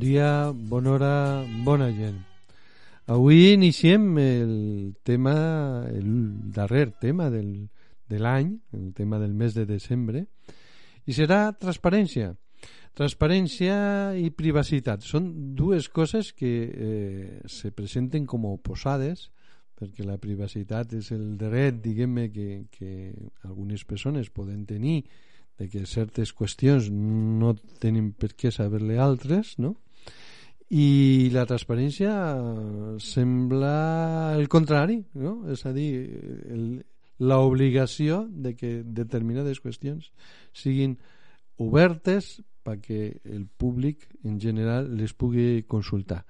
Dia, bona hora, bona gent. Avui iniciem el tema, el darrer tema del, de l'any, el tema del mes de desembre, i serà transparència. Transparència i privacitat són dues coses que eh, se presenten com oposades, perquè la privacitat és el dret, diguem-ne, que, que algunes persones poden tenir de que certes qüestions no tenen per què saber-le altres, no? I la transparència sembla el contrari, no? És a dir, l'obligació de que determinades qüestions siguin obertes perquè el públic en general les pugui consultar.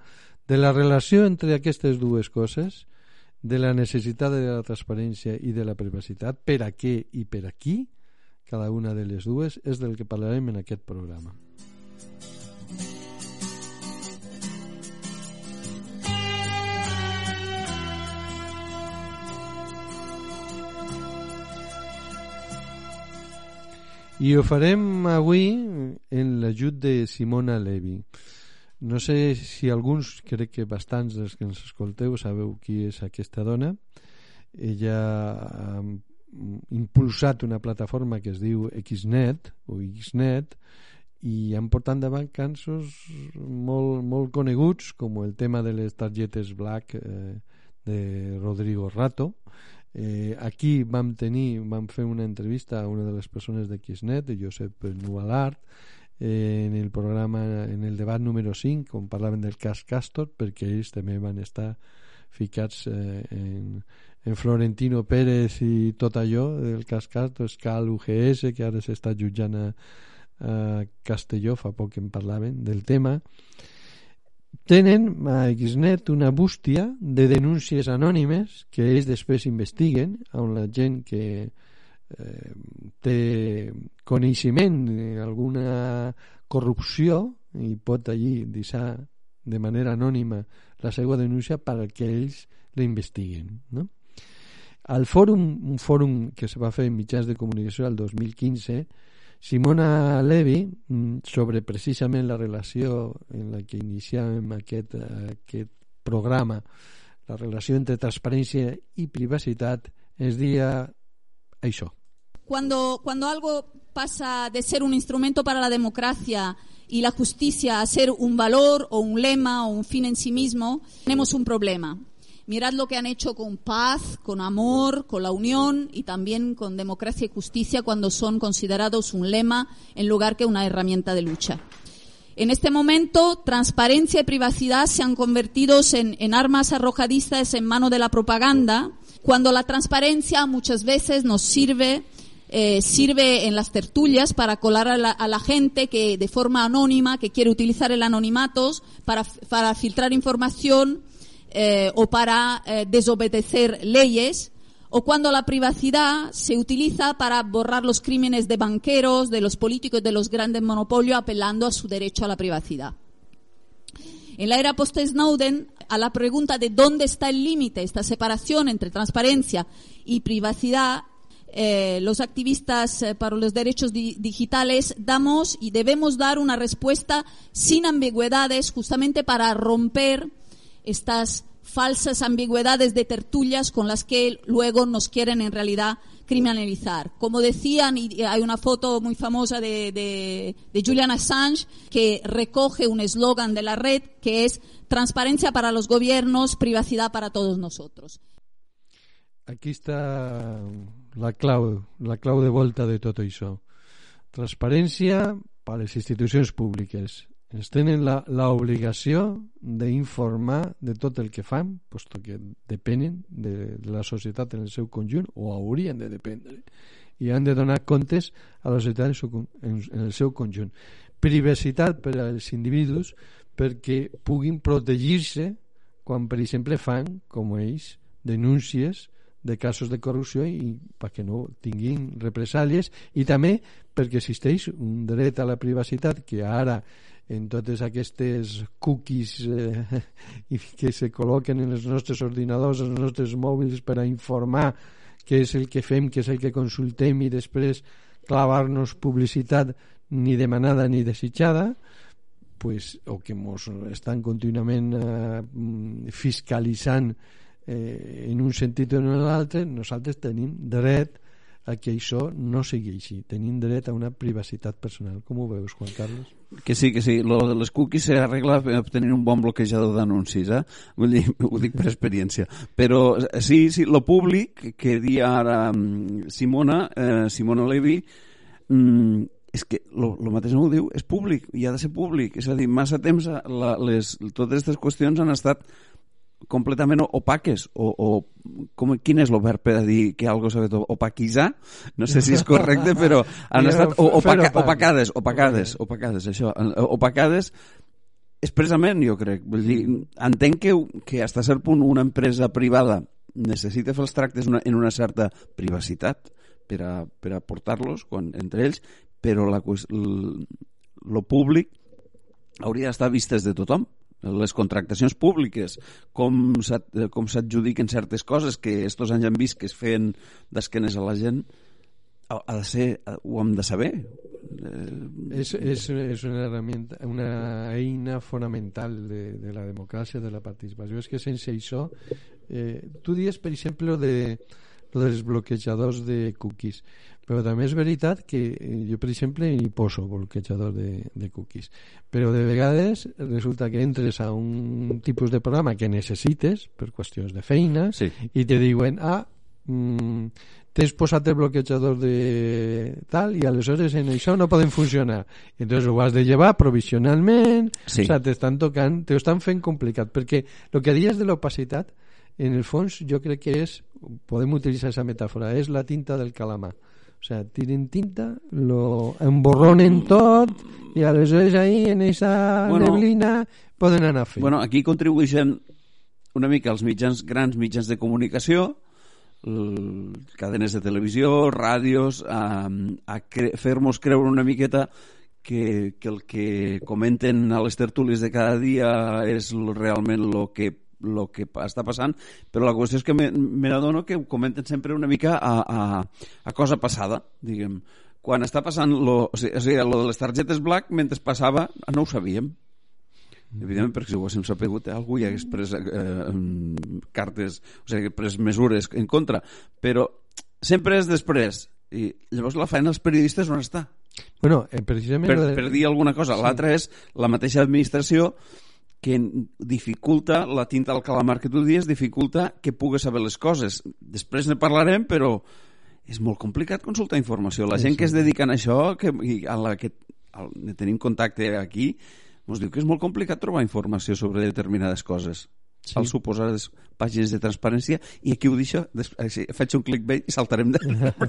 De la relació entre aquestes dues coses, de la necessitat de la transparència i de la privacitat, per a què i per a qui, cada una de les dues, és del que parlarem en aquest programa. I ho farem avui en l'ajut de Simona Levi. No sé si alguns, crec que bastants dels que ens escolteu sabeu qui és aquesta dona. Ella ha impulsat una plataforma que es diu Xnet o Xnet i han portat endavant cansos molt, molt coneguts com el tema de les targetes black eh, de Rodrigo Rato Eh, aquí vam tenir, vam fer una entrevista a una de les persones de Xnet, Josep Nualart, eh, en el programa, en el debat número 5, on parlaven del cas Castor, perquè ells també van estar ficats eh, en, en Florentino Pérez i tot allò del cas Castor, Escal UGS, que ara s'està jutjant a, a Castelló, fa poc en parlaven del tema, tenen a Xnet una bústia de denúncies anònimes que ells després investiguen on la gent que eh, té coneixement d'alguna corrupció i pot allí deixar de manera anònima la seva denúncia perquè ells la investiguen no? al fòrum, un fòrum que se va fer en mitjans de comunicació el 2015 Simona Levi, mm, sobre precisament la relació en la que iniciàvem aquest, aquest programa, la relació entre transparència i privacitat, ens dia això. Cuando, cuando algo pasa de ser un instrumento para la democracia y la justicia a ser un valor o un lema o un fin en sí mismo, tenemos un problema. Mirad lo que han hecho con paz, con amor, con la unión y también con democracia y justicia cuando son considerados un lema en lugar que una herramienta de lucha. En este momento, transparencia y privacidad se han convertido en, en armas arrojadizas en mano de la propaganda, cuando la transparencia muchas veces nos sirve eh, sirve en las tertulias para colar a la, a la, gente que de forma anónima, que quiere utilizar el anonimato para, para filtrar información eh, o para eh, desobedecer leyes, o cuando la privacidad se utiliza para borrar los crímenes de banqueros, de los políticos, de los grandes monopolios, apelando a su derecho a la privacidad. En la era post-Snowden, a la pregunta de dónde está el límite, esta separación entre transparencia y privacidad, eh, los activistas para los derechos di digitales damos y debemos dar una respuesta sin ambigüedades justamente para romper estas falsas ambigüedades de tertulias con las que luego nos quieren en realidad criminalizar. Como decían, y hay una foto muy famosa de, de, de Julian Assange que recoge un eslogan de la red que es transparencia para los gobiernos, privacidad para todos nosotros. Aquí está la clau, la clau de volta de tot això. Transparència per a les institucions públiques, ens tenen l'obligació d'informar de tot el que fan, posto que depenen de, de la societat en el seu conjunt, o haurien de dependre, i han de donar comptes a la societat en, en el seu conjunt. privacitat per als individus perquè puguin protegir-se quan, per exemple, fan, com ells, denúncies de casos de corrupció i perquè no tinguin represàlies i també perquè existeix un dret a la privacitat que ara en totes aquestes cookies eh, que se col·loquen en els nostres ordinadors, en els nostres mòbils per a informar què és el que fem, què és el que consultem i després clavar-nos publicitat ni demanada ni desitjada pues, o que ens estan contínuament eh, fiscalitzant eh, en un sentit o en l'altre, nosaltres tenim dret a que això no sigui així. Tenim dret a una privacitat personal. Com ho veus, Juan Carlos? Que sí, que sí. Lo de les cookies s'arregla tenint un bon bloquejador d'anuncis, eh? Vull dir, ho dic per experiència. Però sí, sí, lo públic, que dia ara mm, Simona, eh, Simona Levi, mm, és que lo mateix no ho diu, és públic, i ha de ser públic. És a dir, massa temps la, les, totes aquestes qüestions han estat completament opaques o, o com, quin és el verb per dir que algo s'ha opaquitzar no sé si és correcte però han estat opaca, opacades opacades, opacades això, opacades expressament jo crec. Vull dir, entenc que, que fins a cert punt una empresa privada necessita fer els tractes una, en una certa privacitat per a, per a portar-los entre ells però la, lo públic hauria d'estar vistes de tothom les contractacions públiques, com s'adjudiquen certes coses que estos anys han vist que es feien d'esquenes a la gent, ha, de ser, ho hem de saber. Eh... És, és, és una, una eina fonamental de, de la democràcia, de la participació. És que sense això... Eh, tu dius, per exemple, de, dels bloquejadors de cookies però també és veritat que eh, jo per exemple hi poso bloquejador de, de cookies però de vegades resulta que entres a un tipus de programa que necessites per qüestions de feina sí. i te diuen ah, mm, t'has posat el bloquejador de tal i aleshores en això no poden funcionar entonces ho has de llevar provisionalment sí. o sea, t'estan tocant t'ho estan fent complicat perquè el que dies de l'opacitat en el fons jo crec que és podem utilitzar aquesta metàfora és la tinta del calamar o sea, tiren tinta, lo emborronen tot i aleshores ahí en esa bueno, neblina poden anar fent. Bueno, aquí contribueixen una mica els mitjans, grans mitjans de comunicació, cadenes de televisió, ràdios, a, a cre fer-nos creure una miqueta que, que el que comenten a les tertúlies de cada dia és realment el que el que està passant, però la qüestió és que me, me n'adono que ho comenten sempre una mica a, a, a cosa passada, diguem. Quan està passant lo, o sigui, o sigui, lo de les targetes black, mentre passava, no ho sabíem. Evidentment, perquè si ho haguéssim sapigut, eh, algú hi hagués pres eh, cartes, o sigui, pres mesures en contra, però sempre és després. I llavors la feina dels periodistes on està? Bueno, eh, precisament... Per, per dir alguna cosa. Sí. L'altra és la mateixa administració que dificulta la tinta al calamar que tu dius, dificulta que pugues saber les coses. Després ne parlarem, però és molt complicat consultar informació. La gent que es dedica a això, que, a la que al, tenim contacte aquí, ens diu que és molt complicat trobar informació sobre determinades coses sí. al suposar les pàgines de transparència i aquí ho deixo, faig un clickbait i saltarem de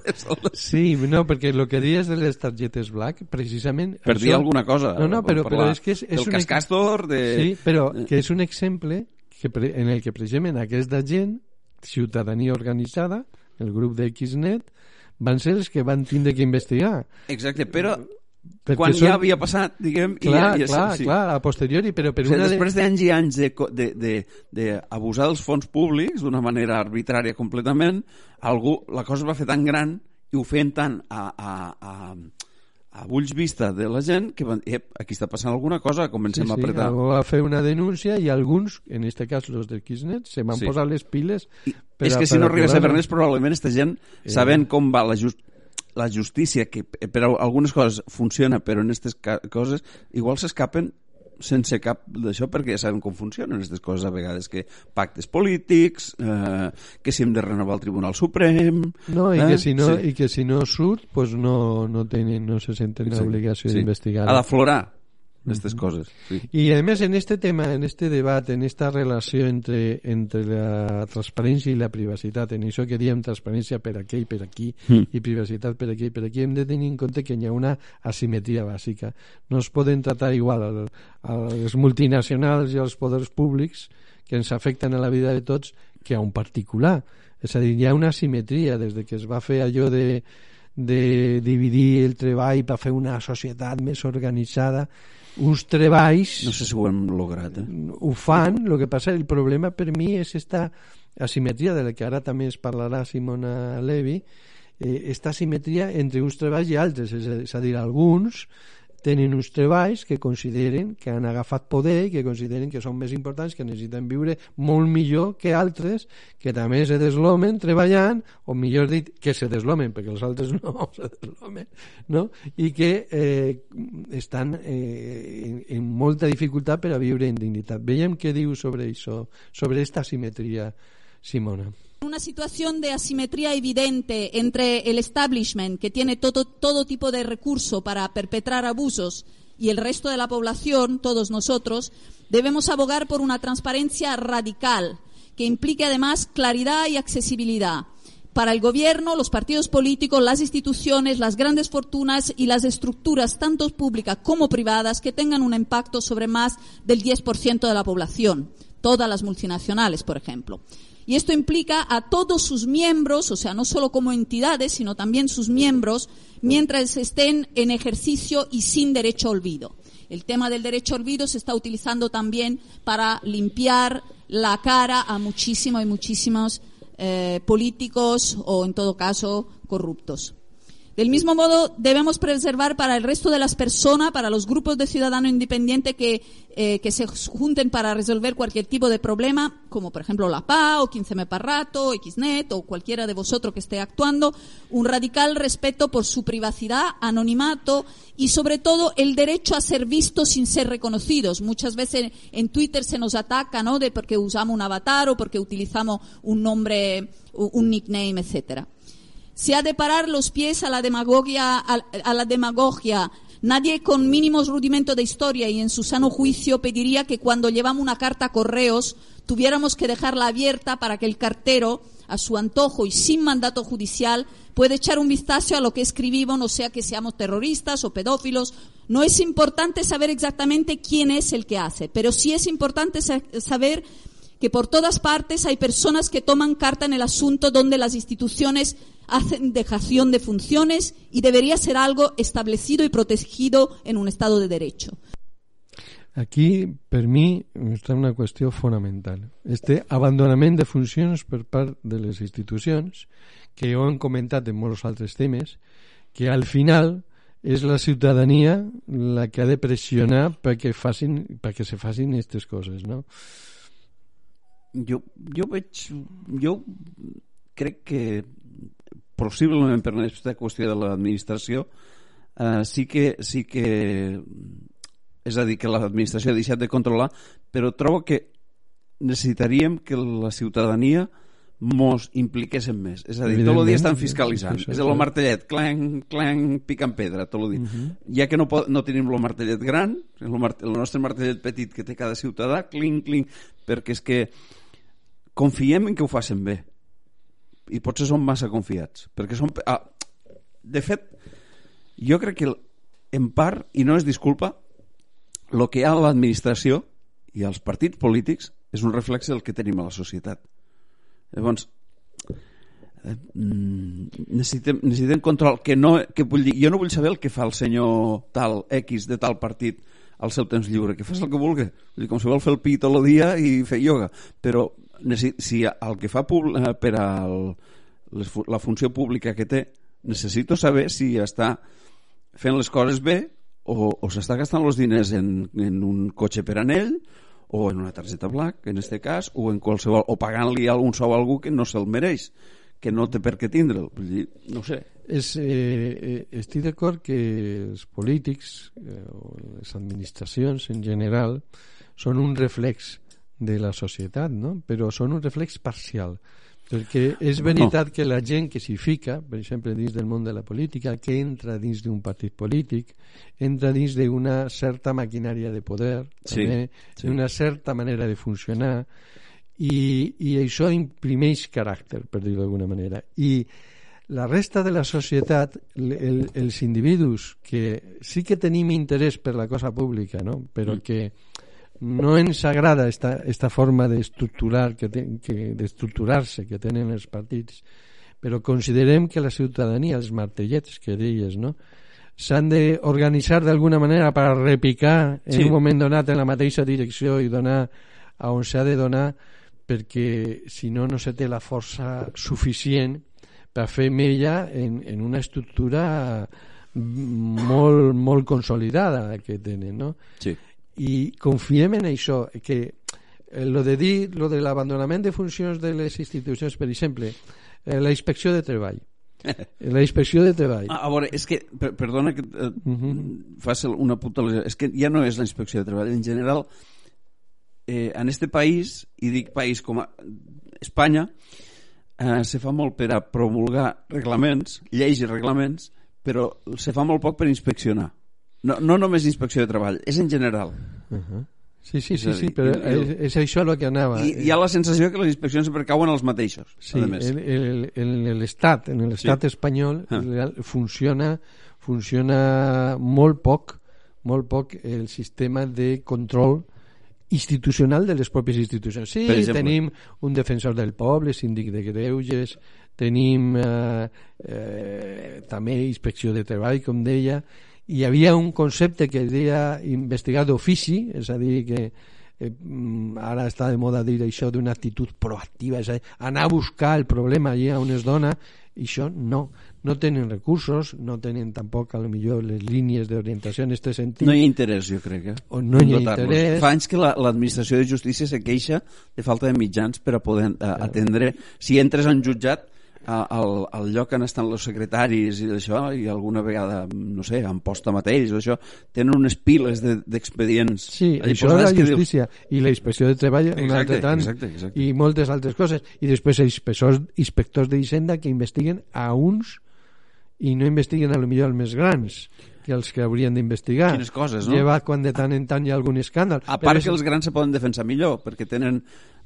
Sí, no, perquè el que dius de les targetes black, precisament... Per això... dir alguna cosa. No, no, però, però és que és, és un... cascastor de... Sí, però que és un exemple que, en el que precisament aquesta gent, ciutadania organitzada, el grup de Xnet, van ser els que van tindre que investigar. Exacte, però perquè quan són... ja havia passat, diguem... Clar, i ja, ja, clar, sí. clar, a posteriori, però per o sigui, una... Després d'anys i anys d'abusar de, de, de, de dels fons públics d'una manera arbitrària completament, algú, la cosa va fer tan gran i ho feien tant a, a, a, a ulls vista de la gent que van, ep, aquí està passant alguna cosa, comencem sí, sí, a apretar. Algú va fer una denúncia i alguns, en este cas los del Kisnet, se van sí. posar les piles... I, és que si no arriba a saber res, probablement aquesta gent, eh... sabent com va la just la justícia, que per algunes coses funciona, però en aquestes coses igual s'escapen sense cap d'això perquè ja sabem com funcionen aquestes coses a vegades, que pactes polítics, eh, que si hem de renovar el Tribunal Suprem... No, i, eh? que, si no, sí. i que si no surt, pues no, no, tenen, no se senten sí, l'obligació sí. d'investigar. Ha d'aflorar. Aquestes coses. Sí. Y además en este tema, en este debate, en esta relació entre, entre la transparència i la privacitat, en això que diem transparència per aquí i per aquí Mm. i privacitat per aquí i per aquí, hem de tenir en compte que hi ha una asimetria bàsica. No es poden tratar igual al, als multinacionals i als poders públics que ens afecten a la vida de tots que a un particular. És a dir, hi ha una asimetria des de que es va fer allò de, de dividir el treball per fer una societat més organitzada uns treballs No sé si ho hem lograt, eh? ho fan, el que passa, el problema per mi és esta asimetria de la que ara també es parlarà Simona Levi, eh, esta asimetria entre uns treballs i altres, és a, dir, alguns tenen uns treballs que consideren que han agafat poder i que consideren que són més importants, que necessiten viure molt millor que altres que també se deslomen treballant, o millor dit, que se deslomen, perquè els altres no se deslomen, no? i que eh, estan eh, en, en molta dificultat per a viure en dignitat. Veiem què diu sobre això, sobre esta asimetria, Simona. Una situación de asimetría evidente entre el establishment, que tiene todo, todo tipo de recurso para perpetrar abusos, y el resto de la población, todos nosotros, debemos abogar por una transparencia radical, que implique además claridad y accesibilidad para el gobierno, los partidos políticos, las instituciones, las grandes fortunas y las estructuras, tanto públicas como privadas, que tengan un impacto sobre más del 10% de la población, todas las multinacionales, por ejemplo. Y esto implica a todos sus miembros, o sea, no solo como entidades, sino también sus miembros, mientras estén en ejercicio y sin derecho a olvido. El tema del derecho a olvido se está utilizando también para limpiar la cara a muchísimos y muchísimos eh, políticos o, en todo caso, corruptos. Del mismo modo, debemos preservar para el resto de las personas, para los grupos de ciudadanos independientes que, eh, que se junten para resolver cualquier tipo de problema, como por ejemplo la PA o 15M Parrato, Xnet o cualquiera de vosotros que esté actuando, un radical respeto por su privacidad, anonimato y sobre todo el derecho a ser vistos sin ser reconocidos. Muchas veces en Twitter se nos ataca, ¿no? De porque usamos un avatar o porque utilizamos un nombre, un nickname, etcétera se ha de parar los pies a la demagogia, a, la demagogia. Nadie con mínimos rudimentos de historia y en su sano juicio pediría que cuando llevamos una carta a correos tuviéramos que dejarla abierta para que el cartero, a su antojo y sin mandato judicial, pueda echar un vistazo a lo que escribimos, no sea que seamos terroristas o pedófilos. No es importante saber exactamente quién es el que hace, pero sí es importante sa saber que por todas partes hay personas que toman carta en el asunto donde las instituciones hacen dejación de funciones y debería ser algo establecido y protegido en un Estado de Derecho. Aquí, per mi, està una qüestió fonamental. Este abandonament de funcions per part de les institucions, que ho hem comentat en molts altres temes, que al final és la ciutadania la que ha de pressionar perquè, facin, perquè se facin aquestes coses, no? Jo, jo veig... Jo crec que possiblement per aquesta qüestió de l'administració eh, sí que sí que és a dir, que l'administració ha deixat de controlar però trobo que necessitaríem que la ciutadania mos impliquéssim més. És a dir, tot el dia estan fiscalitzant. Sí, sí, és el martellet, clanc, clanc, picant pedra, tot el dia. Uh -huh. Ja que no, pot, no tenim el martellet gran, el, mart el nostre martellet petit que té cada ciutadà, clinc, clinc, perquè és que confiem en que ho facin bé. I potser són massa confiats perquè són... Ah, de fet jo crec que en part, i no és disculpa el que hi ha a l'administració i als partits polítics és un reflex del que tenim a la societat. Llavors eh, necessitem, necessitem control que no, que vull dir, jo no vull saber el que fa el senyor tal X de tal partit al seu temps lliure, que fas el que vulgui. Dir, com si vol fer el pi tot el dia i fer ioga. Però si el que fa eh, per a la funció pública que té necessito saber si està fent les coses bé o, o s'està gastant els diners en, en un cotxe per anell o en una targeta black, en este cas, o en qualsevol o pagant-li un sou a algú que no se'l mereix que no té per què tindre'l. No sé. És, eh, estic d'acord que els polítics eh, o les administracions en general són un reflex de la societat, no? però són un reflex parcial. Perquè és veritat no. que la gent que s'hi fica, per exemple, dins del món de la política, que entra dins d'un partit polític, entra dins d'una certa maquinària de poder, sí, també, sí. d'una certa manera de funcionar, i, i això imprimeix caràcter, per dir-ho d'alguna manera. I la resta de la societat, el, els individus que sí que tenim interès per la cosa pública, no? però mm. que no ens agrada esta, esta forma d'estructurar que, te, que d'estructurar-se que tenen els partits, però considerem que la ciutadania, els martellets que deies, no? s'han d'organitzar d'alguna manera per repicar en sí. un moment donat en la mateixa direcció i donar a on s'ha de donar perquè si no no se té la força suficient per fer mella en, en una estructura molt, molt consolidada que tenen, no? Sí i confiem en això que eh, lo de dir lo de l'abandonament de funcions de les institucions per exemple eh, la inspecció de treball. La inspecció de treball. A, a veure, és que, per, perdona que eh, uh -huh. faci una puta és que ja no és la inspecció de treball en general eh, en este país i dic país com a Espanya eh, se fa molt per a promulgar reglaments lleis i reglaments però se fa molt poc per inspeccionar no, no només inspecció de treball, és en general. Uh -huh. Sí, sí, sí, sí, però és, és això el que anava. I hi ha la sensació que les inspeccions sempre cauen els mateixos. Sí, en l'Estat, en l'estat sí. espanyol ah. funciona funciona molt poc molt poc el sistema de control institucional de les pròpies institucions. Sí, tenim un defensor del poble, síndic de greuges, tenim eh, eh, també inspecció de treball, com deia, hi havia un concepte que deia investigar d'ofici, és a dir, que eh, mm, ara està de moda dir això d'una actitud proactiva, és a dir, anar a buscar el problema allà on es dona, i això no, no tenen recursos, no tenen tampoc a lo millor les línies d'orientació en aquest sentit. No hi ha interès, jo crec. Eh? O no hi ha interès. Fa anys que l'administració la, de justícia se queixa de falta de mitjans per a poder a, atendre. Si entres en jutjat, al, al lloc on estan els secretaris i d'això, i alguna vegada, no sé, en posta mateix, això, tenen unes piles d'expedients. De, sí, Allí això és la justícia dius... i la inspecció de treball exacte, un altre tant, exacte, exacte. i moltes altres coses. I després els inspectors, inspectors d'Hisenda que investiguen a uns i no investiguen a lo millor els més grans que els que haurien d'investigar. Quines coses, no? Lleva quan de tant en tant hi ha algun escàndol. A part Però que els grans se poden defensar millor, perquè tenen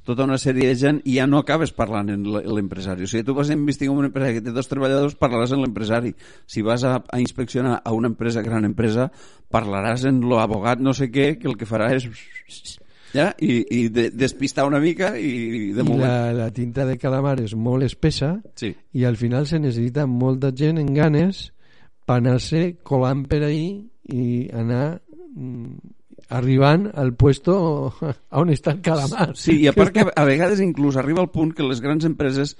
tota una sèrie de gent i ja no acabes parlant en l'empresari. O sigui, tu vas a investigar un empresari que té dos treballadors, parlaràs en l'empresari. Si vas a, a inspeccionar a una empresa, gran empresa, parlaràs en l'abogat no sé què, que el que farà és ja? I, i de, despistar una mica i de I la, la tinta de calamar és molt espessa sí. i al final se necessita molta gent en ganes per anar-se colant per ahí i anar mm, arribant al puesto on està el calamar. Sí, i a part que a vegades inclús arriba al punt que les grans empreses,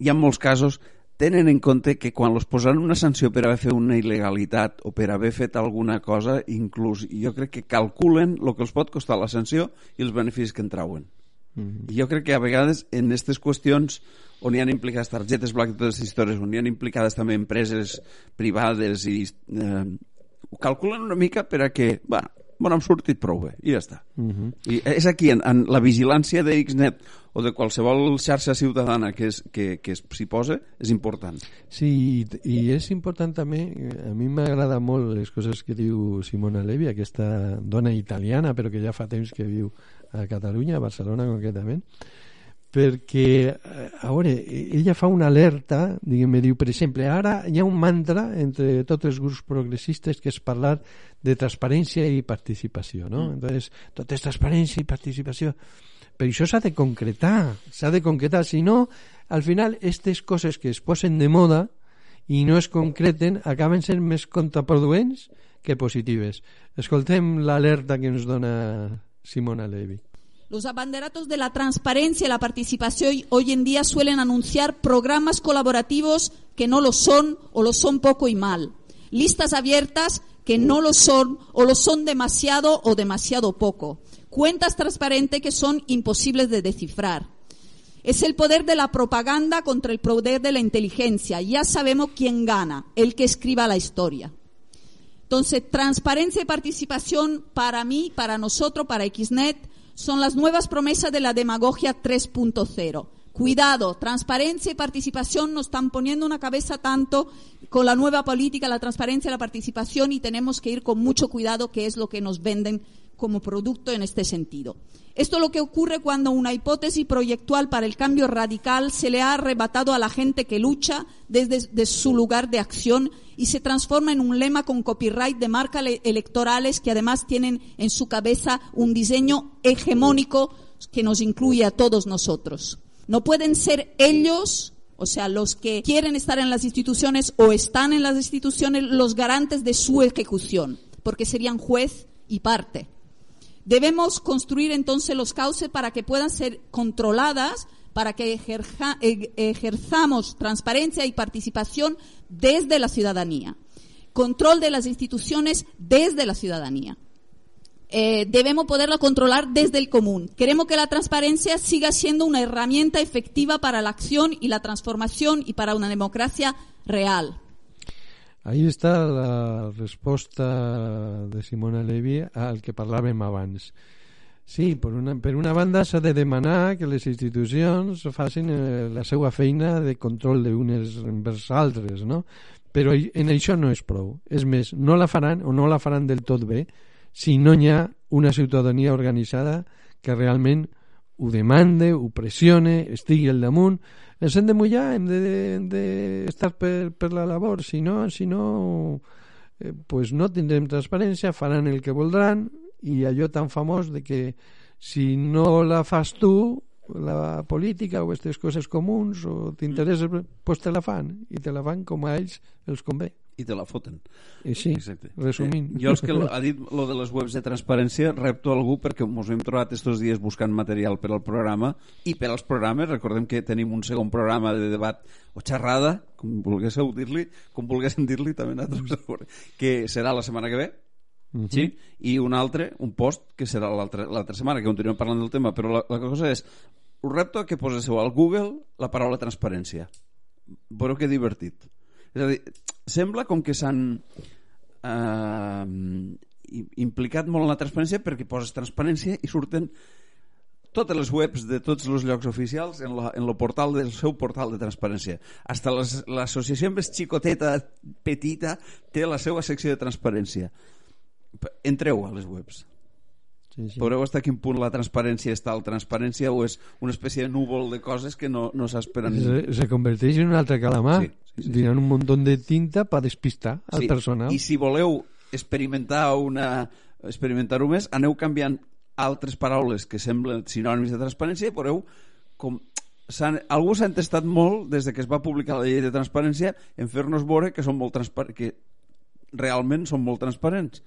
hi ha molts casos, tenen en compte que quan els posaran una sanció per haver fet una il·legalitat o per haver fet alguna cosa, inclús jo crec que calculen el que els pot costar la sanció i els beneficis que en trauen. Mm -hmm. Jo crec que a vegades en aquestes qüestions on hi han implicades targetes black i totes aquestes històries, on hi han implicades també empreses privades i eh, ho calculen una mica per a que, bueno, bueno, hem sortit prou bé, i ja està. Uh mhm. -huh. I és aquí, en, en la vigilància de Xnet o de qualsevol xarxa ciutadana que, és, que, que s'hi posa, és important. Sí, i, i és important també, a mi m'agrada molt les coses que diu Simona Levi, aquesta dona italiana, però que ja fa temps que viu a Catalunya, a Barcelona concretament, perquè, eh, a veure, ella fa una alerta, diguem diu, per exemple, ara hi ha un mantra entre tots els grups progressistes que és parlar de transparència i participació, no? Mm. Entonces, tot és transparència i participació. Però això s'ha de concretar, s'ha de concretar, si no, al final, aquestes coses que es posen de moda i no es concreten acaben sent més contraproduents que positives. Escoltem l'alerta que ens dona Simona Levi. Los abanderatos de la transparencia y la participación hoy en día suelen anunciar programas colaborativos que no lo son o lo son poco y mal. Listas abiertas que no lo son o lo son demasiado o demasiado poco. Cuentas transparentes que son imposibles de descifrar. Es el poder de la propaganda contra el poder de la inteligencia. Ya sabemos quién gana, el que escriba la historia. Entonces, transparencia y participación para mí, para nosotros, para XNET, son las nuevas promesas de la demagogia 3.0. Cuidado, transparencia y participación nos están poniendo una cabeza tanto con la nueva política, la transparencia y la participación y tenemos que ir con mucho cuidado qué es lo que nos venden como producto en este sentido. Esto es lo que ocurre cuando una hipótesis proyectual para el cambio radical se le ha arrebatado a la gente que lucha desde, su lugar de acción y se transforma en un lema con copyright de marcas electorales que además tienen en su cabeza un diseño hegemónico que nos incluye a todos nosotros. No pueden ser ellos, o sea, los que quieren estar en las instituciones o están en las instituciones, los garantes de su ejecución, porque serían juez y parte. Debemos construir entonces los cauces para que puedan ser controladas, para que ejerzamos transparencia y participación desde la ciudadanía. Control de las instituciones desde la ciudadanía. Eh, debemos poderla controlar desde el común. Queremos que la transparencia siga siendo una herramienta efectiva para la acción y la transformación y para una democracia real. Ahí està la resposta de Simona Levi al que parlàvem abans. Sí, per una, per una banda s'ha de demanar que les institucions facin eh, la seva feina de control d'unes envers altres, no? Però en això no és prou. És més, no la faran o no la faran del tot bé si no hi ha una ciutadania organitzada que realment ho demande, ho pressione, estigui al damunt, ens hem de mullar, hem d'estar de, de per, per la labor, si no, si no eh, pues no tindrem transparència, faran el que voldran i allò tan famós de que si no la fas tu, la política o aquestes coses comuns o t'interessa, pues te la fan i te la fan com a ells els convé i te la foten. I sí, Exacte. resumint. Eh, jo és que ha dit lo de les webs de transparència, repto algú perquè ens hem trobat estos dies buscant material per al programa i per als programes, recordem que tenim un segon programa de debat o xerrada, com volguéssiu dir-li, com volguéssim dir-li també nosaltres, que serà la setmana que ve, Uh -huh. sí? i un altre, un post que serà l'altra setmana que continuem parlant del tema però la, la cosa és, us repto a que poseu al Google la paraula transparència veureu que divertit és a dir, sembla com que s'han eh, implicat molt en la transparència perquè poses transparència i surten totes les webs de tots els llocs oficials en, la, en lo portal del seu portal de transparència. Hasta l'associació més xicoteta, petita, té la seva secció de transparència. Entreu a les webs. Sí, sí. Veureu hasta quin punt la transparència és tal transparència o és una espècie de núvol de coses que no, no s'esperen. Se, se converteix en un altre calamar. Sí, sí, sí. Diran un munt de tinta per despistar al sí. personal. I si voleu experimentar una experimentar-ho més, aneu canviant altres paraules que semblen sinònims de transparència i veureu com algú s'ha entestat molt des de que es va publicar la llei de transparència en fer-nos veure que són molt transparents que realment són molt transparents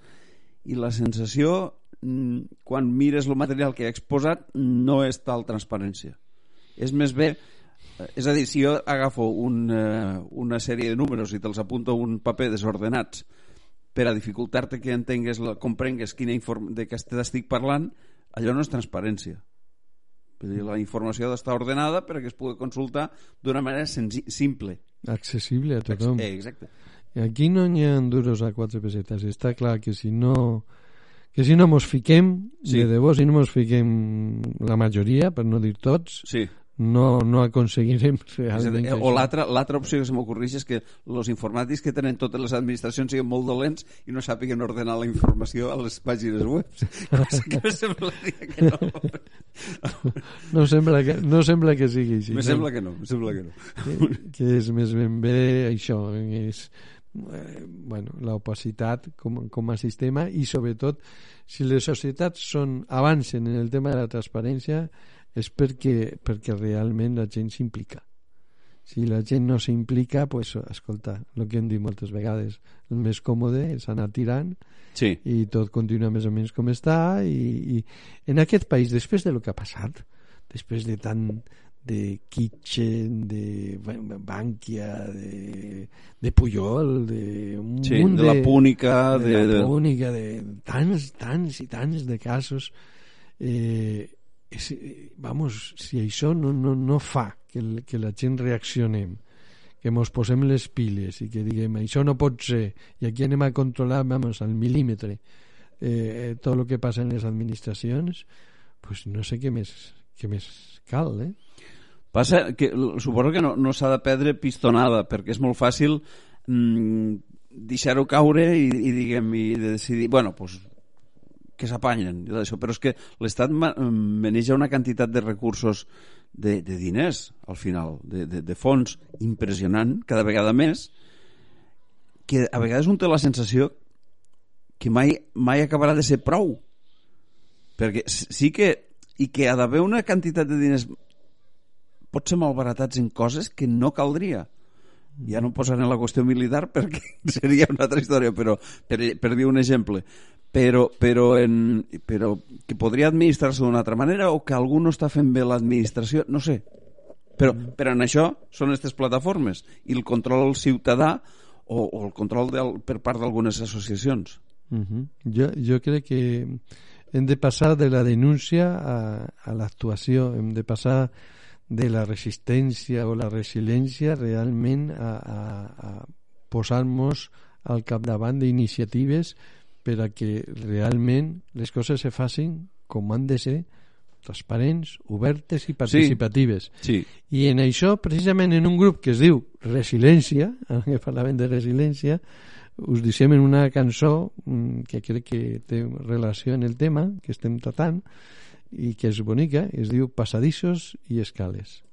i la sensació Mm, quan mires el material que he exposat no és tal transparència és més bé eh, és a dir, si jo agafo un, uh, una sèrie de números i te'ls apunto un paper desordenats per a dificultar-te que entengues, la, comprengues quina inform de què estic parlant, allò no és transparència. Vull dir, la informació ha d'estar ordenada perquè es pugui consultar d'una manera simple. Accessible a tothom. Eh, exacte. Aquí no hi ha duros a quatre pesetes. Està clar que si no que si no mos fiquem, sí. de debò, si no mos fiquem la majoria, per no dir tots, sí. no, no aconseguirem realment O l'altra opció que se m'ocorreix és que els informàtics que tenen totes les administracions siguin molt dolents i no sàpiguen ordenar la informació a les pàgines web. Cosa que semblaria que no. no, sembla que, no sembla que sigui així. Me sembla que no, me sembla que no. Que, que és més ben bé això, és eh, bueno, l'opacitat com, com a sistema i sobretot si les societats són, avancen en el tema de la transparència és perquè, perquè realment la gent s'implica si la gent no s'implica pues, escolta, el que hem dit moltes vegades el més còmode és anar tirant sí. i tot continua més o menys com està i, i en aquest país, després de lo que ha passat després de tant de Kitchen, de Bankia, de, de Puyol, de un sí, munt de, de la Púnica, de, de, de la Púnica, de tants, tants i tants de casos. Eh, és, vamos, si això no, no, no fa que, que la gent reaccionem, que mos posem les piles i que diguem això no pot ser i aquí anem a controlar vamos, al mil·límetre eh, tot el que passa en les administracions pues no sé què més, què més cal eh? Passa que suposo que no, no s'ha de perdre pistonada, perquè és molt fàcil mm, deixar-ho caure i, i diguem, i decidir, bueno, pues, que s'apanyen, però és que l'Estat maneja una quantitat de recursos de, de diners, al final, de, de, de fons impressionant, cada vegada més, que a vegades un té la sensació que mai, mai acabarà de ser prou. Perquè sí que... I que ha d'haver una quantitat de diners pot ser malbaratats en coses que no caldria. Ja no posaré la qüestió militar perquè seria una altra història, però per, per dir un exemple. Però, però, en, però que podria administrar-se d'una altra manera o que algú no està fent bé l'administració, no sé. Però, però en això són aquestes plataformes i el control ciutadà o, o el control del, per part d'algunes associacions. Uh -huh. jo, jo crec que hem de passar de la denúncia a, a l'actuació, hem de passar de la resistència o la resiliència realment a, a, a posar-nos al capdavant d'iniciatives per a que realment les coses se facin com han de ser transparents, obertes i participatives. Sí, sí. I en això, precisament en un grup que es diu Resiliència, que parlaven de resiliència, us deixem en una cançó mm, que crec que té relació en el tema que estem tratant i que és bonica, es diu Passadissos i escales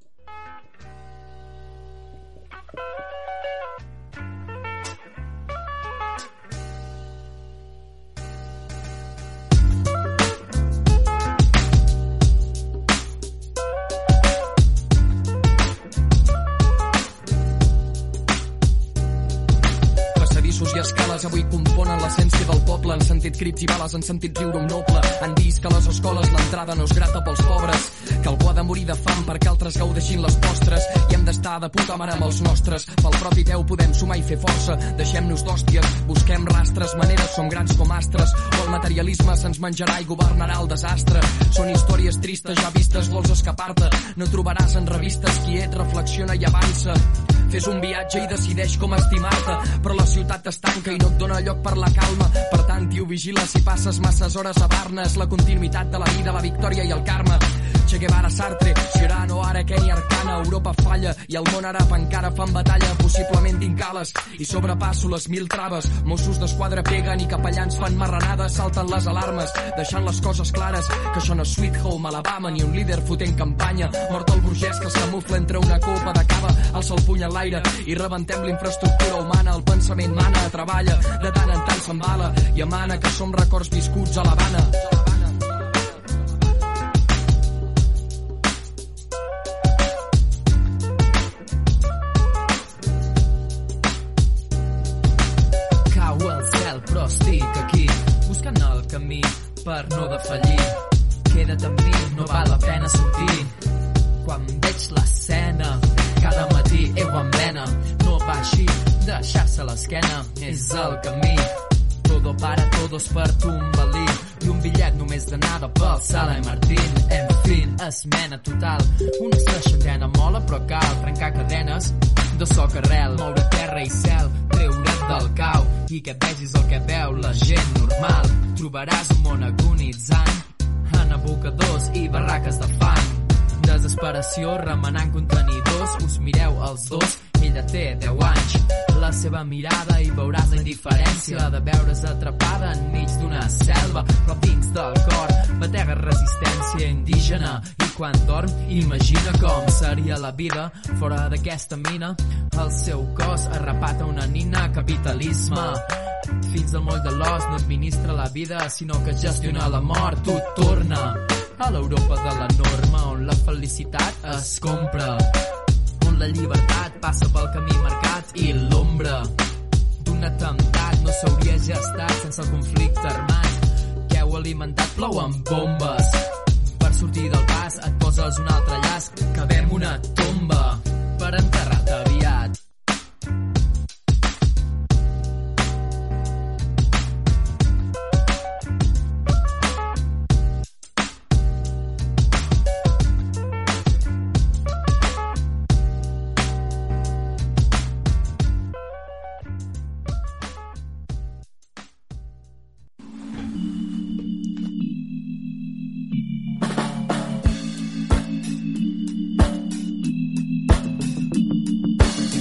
sentit crits i bales, han sentit riure un noble. Han vist que a les escoles l'entrada no és grata pels pobres, que algú ha de morir de fam perquè altres gaudeixin les postres i hem d'estar de puta mare amb els nostres. Pel propi peu podem sumar i fer força. Deixem-nos d'hòsties, busquem rastres, maneres som grans com astres. O el materialisme se'ns menjarà i governarà el desastre. Són històries tristes ja vistes, vols escapar-te. No trobaràs en revistes qui et reflexiona i avança. Fes un viatge i decideix com estimar-te, però la ciutat t'estanca i no et dona lloc per la calma. Per tant, tio, vigila si passes masses hores a Barnes, la continuïtat de la vida, la victòria i el karma. Che Guevara, Sartre, Cirano, ara Kenny Arcana, Europa falla i el món àrab encara fan batalla, possiblement d'incales i sobrepasso les mil traves. Mossos d'esquadra peguen i capellans fan marranades, salten les alarmes, deixant les coses clares, que això no és Sweet Home, Alabama, ni un líder fotent campanya. Mort el burgès que s'amufla entre una copa de cava, alça el puny en l'aire i rebentem l'infraestructura humana, el pensament mana, treballa, de tant en tant s'embala i emana que som records viscuts a l'Havana. Camí per no defallir. Queda't amb mi, no val la pena sortir. Quan veig l'escena, cada matí heu en vena, no va així, deixar-se l'esquena és el camí. Todo para todos per Tumbalí i un bitllet només d'anada pel Sala i Martín. En fin, esmena total, una seixantena mola però cal trencar cadenes de soc arrel, moure terra i cel, treure't del cau i que vegis el que veu la gent normal. Trobaràs un món agonitzant en abocadors i barraques de fang. Desesperació remenant contenidors, us mireu els dos, ella té 10 anys. La seva mirada i veuràs la indiferència de veure's atrapada enmig d'una selva, però dins del cor batega resistència indígena i quan dorm imagina com seria la vida fora d'aquesta mina. El seu cos arrapat a una nina, capitalisme. Fins al moll de l'os no administra la vida, sinó que gestiona la mort. Tu torna a l'Europa de la norma, on la felicitat es compra on la llibertat passa pel camí marcat i l'ombra d'un atemptat. No s'hauria gestat sense el conflicte armat. Que heu alimentat? Plou amb bombes. Per sortir del pas et poses un altre llaç. Cabem una tomba per enterrar-te aviat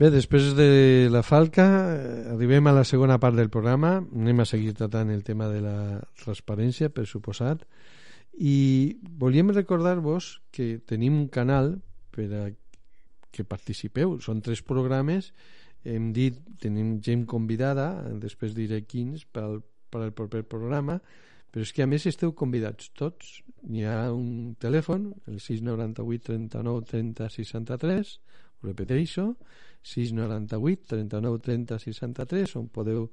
Bé, després de la falca eh, arribem a la segona part del programa. Anem a seguir tratant el tema de la transparència, per suposat. I volíem recordar-vos que tenim un canal per a que participeu, són tres programes. Hem dit, tenim gent convidada després diré quins per al, per al proper programa però és que a més esteu convidats tots. Hi ha un telèfon el 698 39 30 63 ho repeteixo 698 39 30 63 on podeu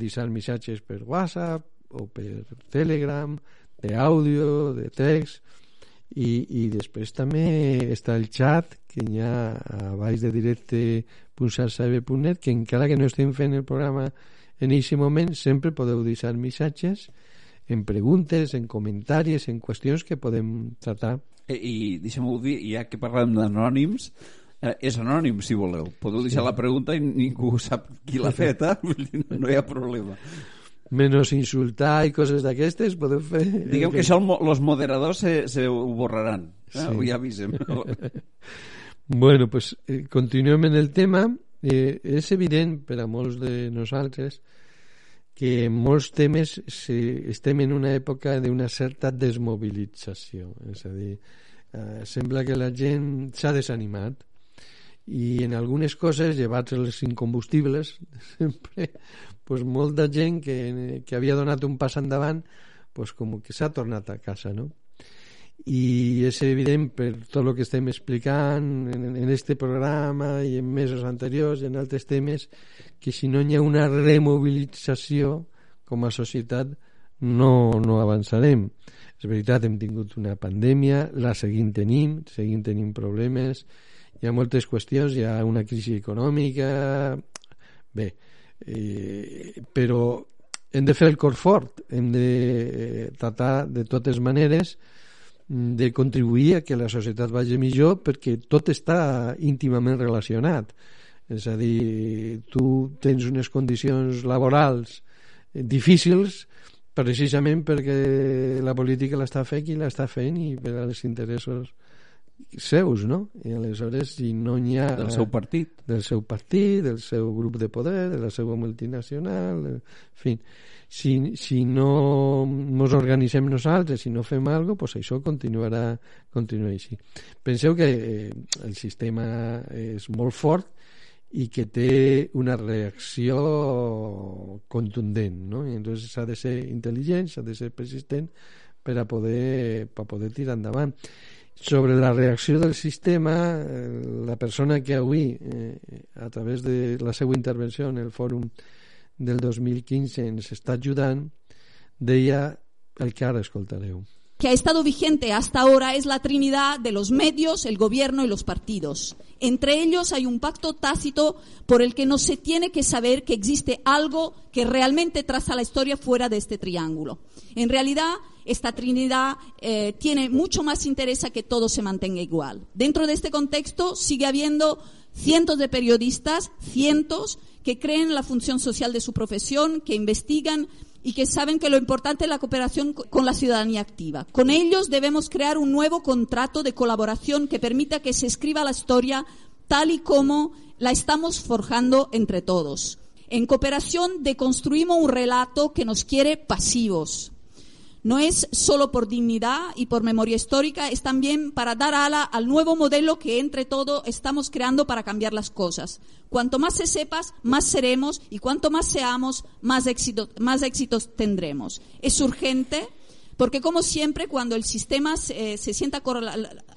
deixar missatges per WhatsApp o per Telegram d'àudio, de text i, i després també està el chat que hi ha a baix de directe.sarsabe.net que encara que no estem fent el programa en aquest moment sempre podeu deixar missatges en preguntes, en comentaris, en qüestions que podem tratar. I, i deixem-ho dir, ja que parlem d'anònims, eh, és anònim si voleu podeu deixar sí. la pregunta i ningú sap qui l'ha feta no, no hi ha problema menos insultar i coses d'aquestes podeu fer... Diguem que, això els moderadors se, se ho borraran, eh? sí. ja avisem. bueno, pues eh, continuem en el tema. Eh, és evident per a molts de nosaltres que en molts temes estem en una època d'una certa desmobilització. És a dir, eh, sembla que la gent s'ha desanimat i en algunes coses, llevats els incombustibles, sempre, pues, molta gent que, que havia donat un pas endavant pues, com que s'ha tornat a casa, no? I és evident per tot el que estem explicant en, en este programa i en mesos anteriors i en altres temes que si no hi ha una remobilització com a societat no, no avançarem. És veritat, hem tingut una pandèmia la seguim tenint, seguim tenint problemes hi ha moltes qüestions, hi ha una crisi econòmica bé eh, però hem de fer el cor fort hem de eh, tratar de totes maneres de contribuir a que la societat vagi millor perquè tot està íntimament relacionat. És a dir, tu tens unes condicions laborals difícils precisament perquè la política l'està fent i l'està fent i per als interessos seus, no? I aleshores, si no n'hi ha... Del seu partit. Del seu partit, del seu grup de poder, de la seva multinacional, en fi. Si, si no ens organitzem nosaltres, si no fem alguna cosa, pues això continuarà, continuarà així. Penseu que eh, el sistema és molt fort i que té una reacció contundent, no? I entonces s'ha de ser intel·ligent, s'ha de ser persistent per a poder, per a poder tirar endavant sobre la reacció del sistema, eh, la persona que avui, eh, a través de la seva intervenció en el fòrum del 2015 ens està ajudant, deia el que ara escoltareu. que ha estado vigente hasta ahora es la trinidad de los medios, el gobierno y los partidos. Entre ellos hay un pacto tácito por el que no se tiene que saber que existe algo que realmente traza la historia fuera de este triángulo. En realidad, esta Trinidad eh, tiene mucho más interés a que todo se mantenga igual. Dentro de este contexto sigue habiendo cientos de periodistas, cientos, que creen en la función social de su profesión, que investigan y que saben que lo importante es la cooperación con la ciudadanía activa. Con ellos debemos crear un nuevo contrato de colaboración que permita que se escriba la historia tal y como la estamos forjando entre todos. En cooperación deconstruimos un relato que nos quiere pasivos, no es solo por dignidad y por memoria histórica, es también para dar ala al nuevo modelo que entre todos estamos creando para cambiar las cosas. Cuanto más se sepas, más seremos y cuanto más seamos, más, éxito, más éxitos tendremos. Es urgente porque, como siempre, cuando el sistema se, eh, se sienta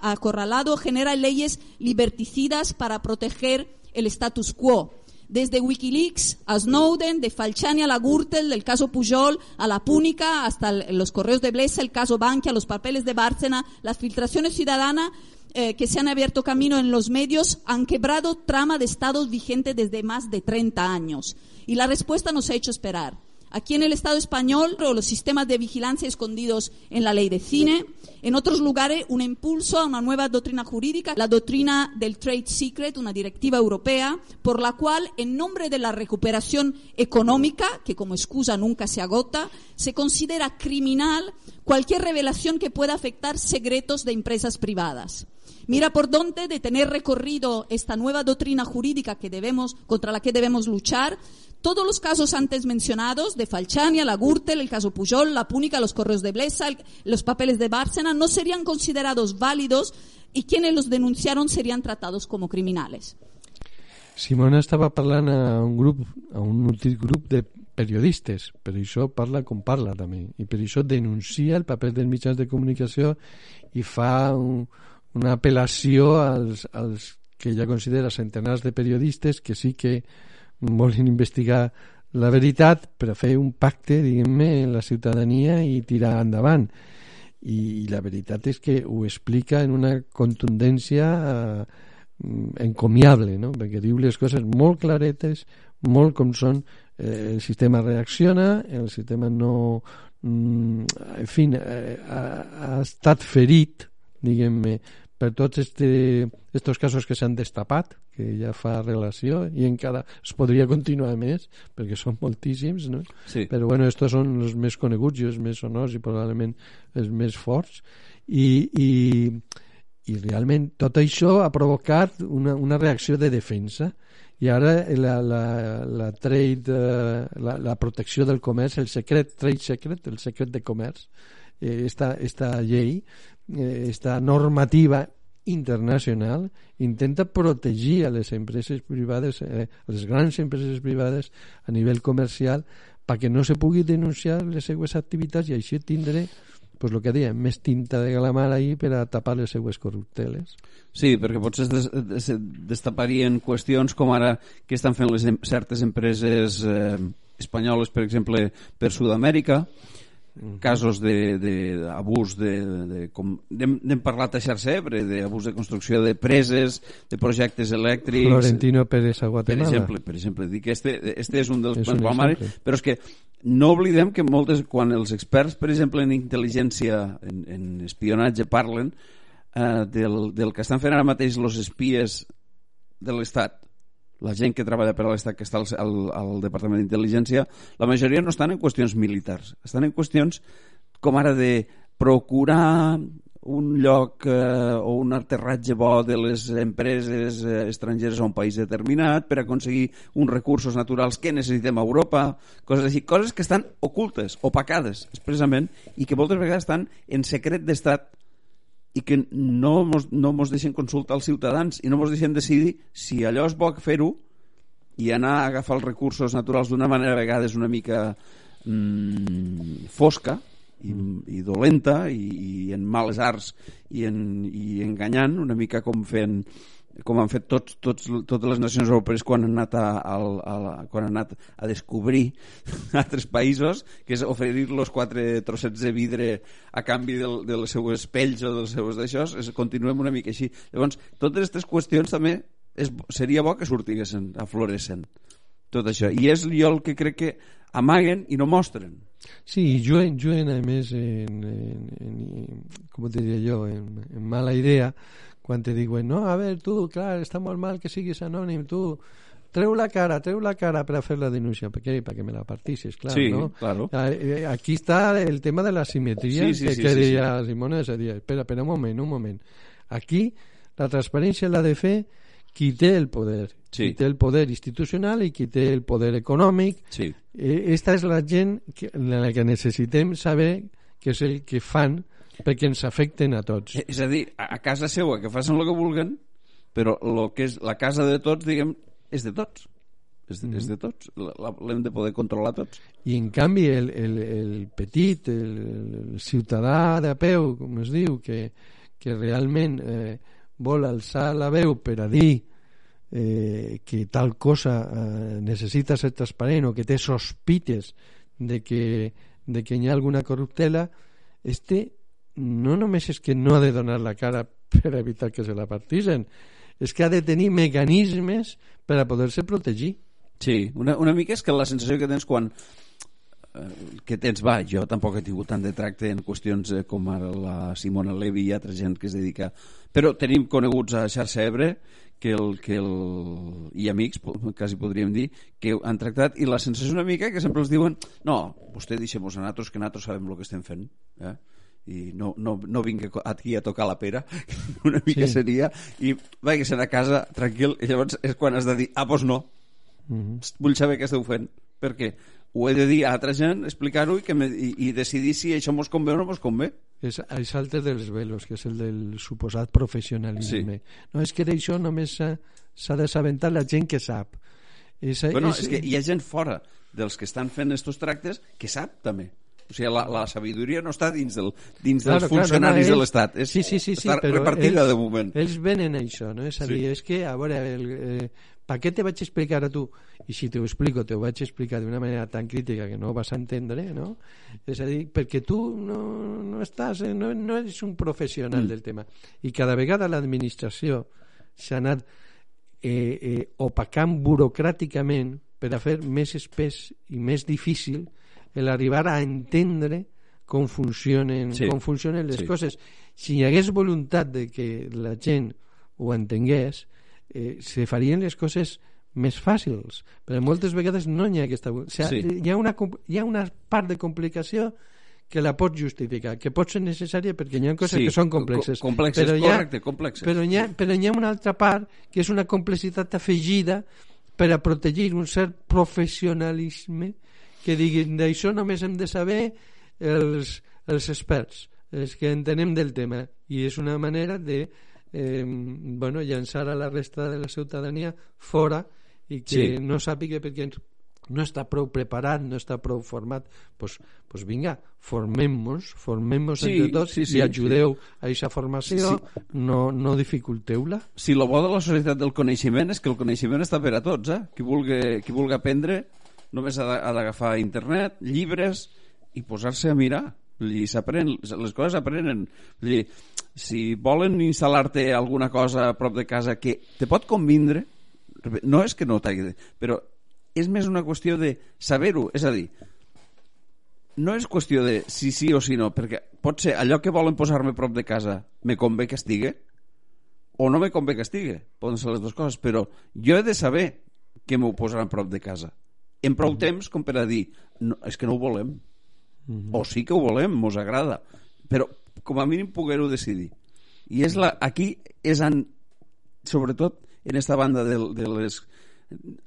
acorralado, genera leyes liberticidas para proteger el status quo desde Wikileaks a Snowden, de Falciani a la Gürtel, del caso Pujol a la Púnica, hasta los correos de Blesa, el caso Bankia, los papeles de Bárcena, las filtraciones ciudadanas eh, que se han abierto camino en los medios han quebrado trama de estados vigente desde más de 30 años. Y la respuesta nos ha hecho esperar. Aquí en el Estado español, los sistemas de vigilancia escondidos en la ley de cine. En otros lugares, un impulso a una nueva doctrina jurídica, la doctrina del trade secret, una directiva europea, por la cual, en nombre de la recuperación económica, que como excusa nunca se agota, se considera criminal cualquier revelación que pueda afectar secretos de empresas privadas. Mira por dónde de tener recorrido esta nueva doctrina jurídica que debemos, contra la que debemos luchar, todos los casos antes mencionados, de Falchania, la Gürtel, el caso Pujol, la Púnica, los correos de Blesa, el, los papeles de Bárcena, no serían considerados válidos y quienes los denunciaron serían tratados como criminales. Simona estava parlant a un grup, a un multigrup de periodistes, per això parla com parla també, i per això denuncia el paper dels mitjans de comunicació i fa un, una apel·lació als, als que ja considera centenars de periodistes que sí que volen investigar la veritat per a fer un pacte, diguem-ne, en la ciutadania i tirar endavant. I, I la veritat és que ho explica en una contundència eh, encomiable, no? perquè diu les coses molt claretes, molt com són, eh, el sistema reacciona, el sistema no... Mm, en fi, eh, ha, ha estat ferit, diguem-ne, per tots este, estos casos que s'han destapat, que ja fa relació, i encara es podria continuar més, perquè són moltíssims, no? Sí. Però bueno, estos són els més coneguts i els més sonors i probablement els més forts. I, i, i realment tot això ha provocat una, una reacció de defensa i ara la, la, la trade, eh, la, la protecció del comerç, el secret, trade secret, el secret de comerç, eh, esta, esta llei esta normativa internacional intenta protegir a les empreses privades, eh, a les grans empreses privades a nivell comercial perquè no se pugui denunciar les seues activitats i així tindre pues, el que dèiem, més tinta de galamar ahí per a tapar les seues corrupteles. Sí, perquè potser es, des, es destaparien qüestions com ara que estan fent les, certes empreses eh, espanyoles, per exemple, per Sud-amèrica, casos d'abús de, de, de, com n'hem parlat a Xarxa Ebre d'abús de construcció de preses de projectes elèctrics. Florentino Pérez a Guatemala. per exemple, per exemple dic que este, este és un dels és un exemple. però és que no oblidem que moltes, quan els experts per exemple en intel·ligència en, en espionatge parlen eh, del, del que estan fent ara mateix els espies de l'Estat la gent que treballa per a l'Estat que està al, al, al Departament d'Intel·ligència, la majoria no estan en qüestions militars, estan en qüestions com ara de procurar un lloc eh, o un aterratge bo de les empreses eh, estrangeres a un país determinat per aconseguir uns recursos naturals que necessitem a Europa, coses així, coses que estan ocultes, opacades, expressament, i que moltes vegades estan en secret d'estat i que no mos, no mos deixen consultar als ciutadans i no mos deixen decidir si allò és bo fer-ho i anar a agafar els recursos naturals d'una manera a vegades una mica mm, fosca i, i dolenta i, i en males arts i, en, i enganyant una mica com fent com han fet tots, tots, totes les nacions europees quan han anat a, a, a, quan han anat a descobrir altres països, que és oferir-los quatre trossets de vidre a canvi del, de les seues pells o dels seus d'això, continuem una mica així. Llavors, totes aquestes qüestions també és, seria bo que sortiguessin, aflorescen tot això. I és jo el que crec que amaguen i no mostren. Sí, juguen, juguen a més en, en, en, com diria jo, en, en mala idea, quan te diuen, no, a veure, tu, clar, està molt mal que siguis anònim, tu, treu la cara, treu la cara per a fer la denúncia, perquè, perquè me la partissis, clar, sí, no? claro. Eh, aquí està el tema de la simetria sí, sí, que, sí, que sí, deia sí. Simona, és a dir, espera, espera un moment, un moment. Aquí la transparència l'ha de fer qui té el poder, sí. qui té el poder institucional i qui té el poder econòmic. Sí. Eh, esta és la gent que, la que necessitem saber que és el que fan perquè ens afecten a tots. És a dir, a casa seva que facin el que vulguen, però lo que és la casa de tots, diguem, és de tots. És de, mm. és de tots. L'hem de poder controlar tots. I en canvi el, el, el petit, el, el ciutadà de a peu, com es diu, que, que realment eh, vol alçar la veu per a dir eh, que tal cosa eh, necessita ser transparent o que té sospites de que, de que hi ha alguna corruptela, este no només és que no ha de donar la cara per evitar que se la partisen, és que ha de tenir mecanismes per a poder-se protegir. Sí, una, una mica és que la sensació que tens quan eh, que tens, va, jo tampoc he tingut tant de tracte en qüestions eh, com ara la Simona Levi i altra gent que es dedica... Però tenim coneguts a Xarxa Ebre que el, que el, i amics, quasi podríem dir, que han tractat, i la sensació una mica que sempre els diuen no, vostè deixem-nos a nosaltres, que nosaltres sabem el que estem fent. Eh? I no, no, no vinc aquí a tocar la pera una mica sí. seria i vaig a casa tranquil i llavors és quan has de dir, ah, doncs no mhm. -huh. vull saber què esteu fent perquè ho he de dir a altra gent, explicar-ho i, que me, i, i decidir si això mos convé o no mos convé és el salte dels velos, que és el del suposat professionalisme. Sí. No, és que d'això només s'ha d'assabentar la gent que sap. És, bueno, és... és que hi ha gent fora dels que estan fent estos tractes que sap també. O sigui, la, la sabidoria no està dins, del, dins claro, dels funcionaris claro, no, de l'Estat. Sí, sí, sí, sí està però repartida ells, de moment. Ells venen a això, no? És a dir, sí. és que, a veure, el, eh, per què te vaig explicar a tu? I si t'ho explico, t'ho vaig explicar d'una manera tan crítica que no vas a entendre, no? És a dir, perquè tu no, no estàs, eh, no, no eres un professional mm. del tema. I cada vegada l'administració s'ha anat eh, eh, opacant burocràticament per a fer més espès i més difícil el arribar a entendre com funcionen, sí. com funcionen les sí. coses. Si hi hagués voluntat de que la gent ho entengués, eh, se farien les coses més fàcils, però moltes vegades no hi ha aquesta... O sigui, sí. hi, ha una, hi ha una part de complicació que la pots justificar, que pot ser necessària perquè hi ha coses sí, que són complexes. Co complexes, però correcte, ha, complexes. Però hi, ha, però hi ha una altra part que és una complexitat afegida per a protegir un cert professionalisme que diguin d'això només hem de saber els, els experts, els que entenem del tema i és una manera de eh, bueno, llançar a la resta de la ciutadania fora i que sí. no sàpiga perquè no està prou preparat, no està prou format, pues, pues vinga, formem-nos, formem-nos sí, entre tots sí, sí, i ajudeu sí. a aquesta formació, sí. no, no dificulteu-la. Si lo bo de la societat del coneixement és que el coneixement està per a tots, eh? Qui vulgui, qui vulgui aprendre només ha d'agafar internet, llibres i posar-se a mirar. I s'aprèn, les coses s'aprenen. Dir, si volen instal·lar-te alguna cosa a prop de casa que te pot convindre no és que no t'hagi però és més una qüestió de saber-ho. És a dir, no és qüestió de si sí o si no perquè pot ser allò que volen posar-me prop de casa me convé que estigui o no me convé que estigui. Poden ser les dues coses però jo he de saber que m'ho posaran prop de casa en prou temps com per a dir no, és que no ho volem. Mm -hmm. o sí que ho volem, mos agrada però com a mínim poder-ho decidir. I és la, aquí és en, sobretot en esta banda de, de les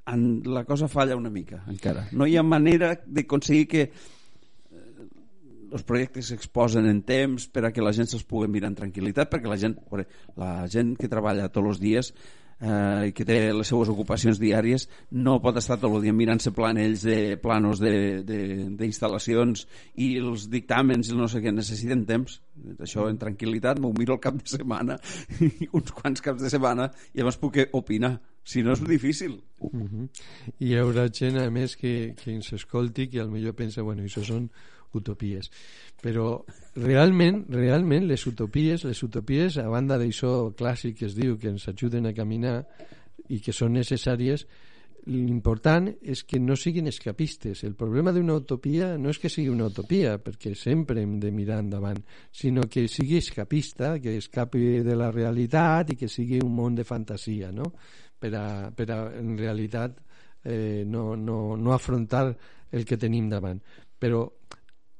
en, la cosa falla una mica encara. No hi ha manera d'aconseguir que eh, els projectes s'exposen en temps per a que la gent se'ls pugui mirar en tranquil·litat perquè la gent, la gent que treballa tots els dies eh, que té les seues ocupacions diàries no pot estar tot el dia mirant-se planells de planos d'instal·lacions i els dictàmens i no sé què, necessiten temps això en tranquil·litat m'ho miro al cap de setmana uns quants caps de setmana i llavors puc opinar si no és difícil uh -huh. i hi haurà gent a més que, que ens escolti que millor pensa bueno, això són utopies però realment, realment les utopies, les utopies a banda d'això clàssic que es diu que ens ajuden a caminar i que són necessàries l'important és que no siguin escapistes. El problema d'una utopia no és que sigui una utopia, perquè sempre hem de mirar endavant, sinó que sigui escapista, que escapi de la realitat i que sigui un món de fantasia, no? Per a, per a en realitat, eh, no, no, no afrontar el que tenim davant. Però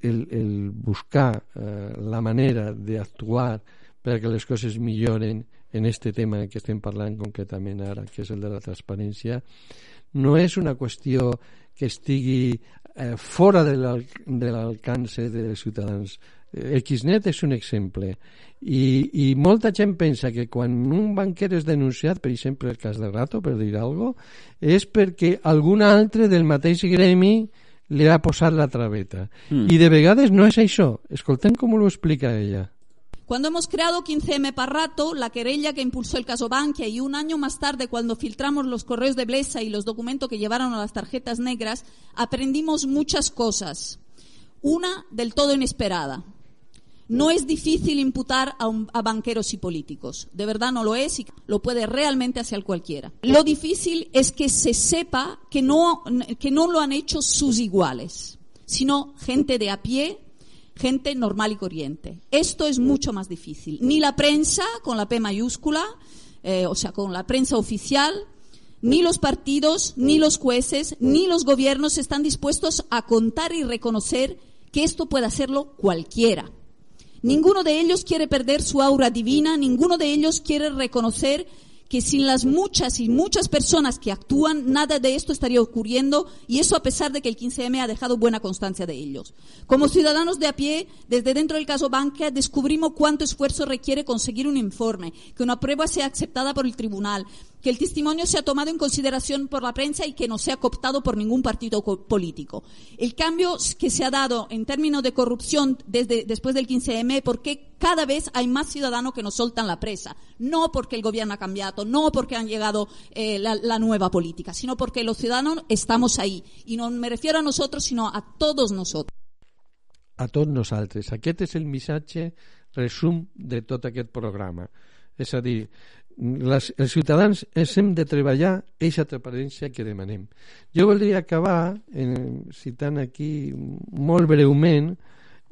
el, el buscar eh, la manera d'actuar perquè les coses milloren en este tema que estem parlant concretament ara, que és el de la transparència, no és una qüestió que estigui eh, fora de l'alcance dels ciutadans. Xnet és un exemple i, i molta gent pensa que quan un banquer és denunciat, per exemple el cas de Rato, per dir alguna cosa, és perquè algun altre del mateix gremi li ha posat la traveta. Mm. I de vegades no és això. Escoltem com ho explica ella. Cuando hemos creado 15M Parrato, la querella que impulsó el caso Bankia y un año más tarde cuando filtramos los correos de Blesa y los documentos que llevaron a las tarjetas negras, aprendimos muchas cosas. Una del todo inesperada. No es difícil imputar a, banqueros y políticos. De verdad no lo es y lo puede realmente hacer cualquiera. Lo difícil es que se sepa que no, que no lo han hecho sus iguales. sino gente de a pie, gente normal y corriente. Esto es mucho más difícil. Ni la prensa, con la P mayúscula, eh, o sea, con la prensa oficial, ni los partidos, ni los jueces, ni los gobiernos están dispuestos a contar y reconocer que esto puede hacerlo cualquiera. Ninguno de ellos quiere perder su aura divina, ninguno de ellos quiere reconocer que sin las muchas y muchas personas que actúan, nada de esto estaría ocurriendo y eso a pesar de que el 15M ha dejado buena constancia de ellos. Como ciudadanos de a pie, desde dentro del caso Banca, descubrimos cuánto esfuerzo requiere conseguir un informe, que una prueba sea aceptada por el tribunal, que el testimonio sea tomado en consideración por la prensa y que no sea cooptado por ningún partido político. El cambio que se ha dado en términos de corrupción desde después del 15M, porque cada vez hay más ciudadanos que nos soltan la presa, no porque el gobierno ha cambiado, no porque han llegado eh, la, nueva política, sino porque los ciudadanos estamos ahí. Y no me refiero a nosotros, sino a todos nosotros. A tots nosaltres. Aquest és el missatge resum de tot aquest programa. És a dir, les, els ciutadans hem de treballar aquesta transparència que demanem. Jo voldria acabar en, citant aquí molt breument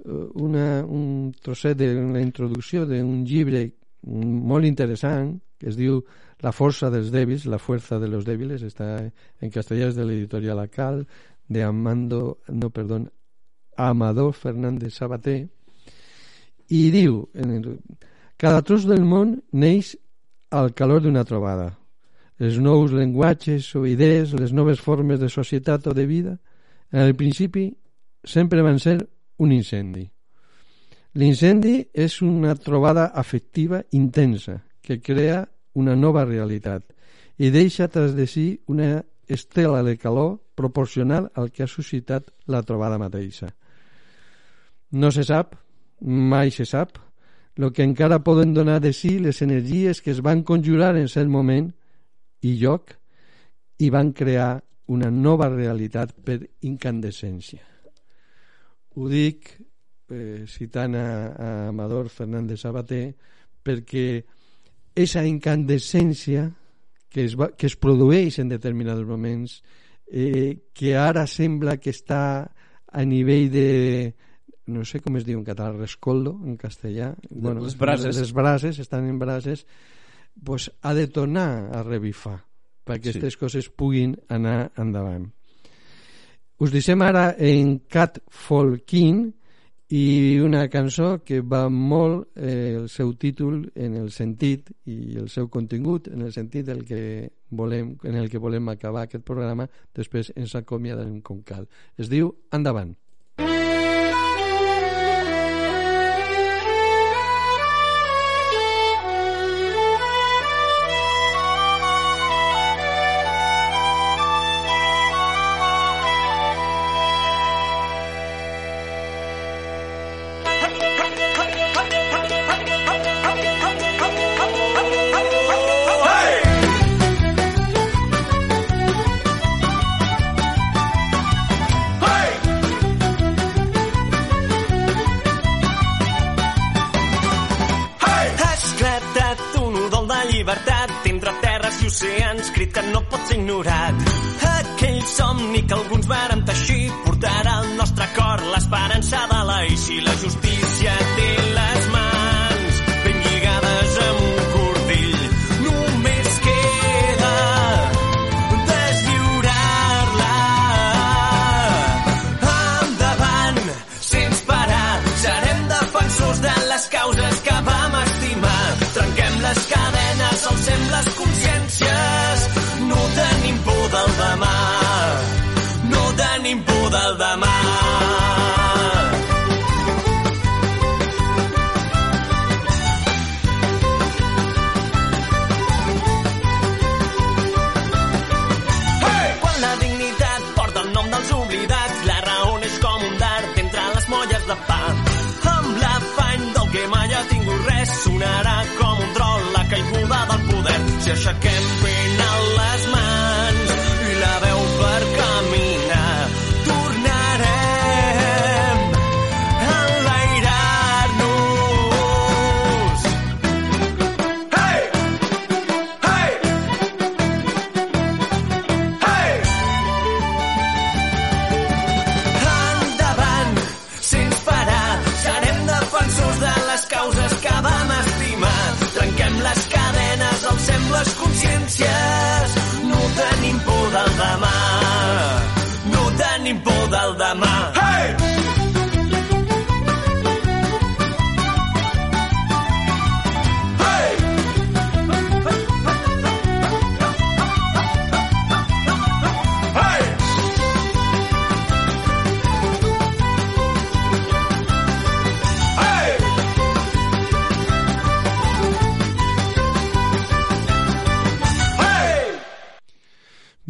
una, un trosset de la introducció d'un llibre molt interessant que es diu La força dels dèbils, la fuerza de los débiles, està en castellà de l'editorial Acal, de Amando, no, perdó, Amador Fernández Sabater, i diu, en cada tros del món neix al calor d'una trobada. Els nous llenguatges o idees, les noves formes de societat o de vida, en el principi sempre van ser un incendi. L'incendi és una trobada afectiva intensa que crea una nova realitat i deixa tras de si una estela de calor proporcional al que ha suscitat la trobada mateixa. No se sap, mai se sap, el que encara poden donar de si les energies que es van conjurar en cert moment i lloc i van crear una nova realitat per incandescència. Ho dic eh, citant a, a Amador Fernández Sabater perquè aquesta incandescència que es, va, que es produeix en determinats moments eh, que ara sembla que està a nivell de no sé com es diu en català, rescoldo en castellà. Bueno, les brases, les brases estan en brases. Pues ha de tornar a revifar perquè sí. aquestes coses puguin anar endavant. Us deixem ara en Cat Folkin i una cançó que va molt eh, el seu títol en el sentit i el seu contingut en el sentit del que volem, en el que volem acabar aquest programa després ens acomiadem com cal. Es diu Endavant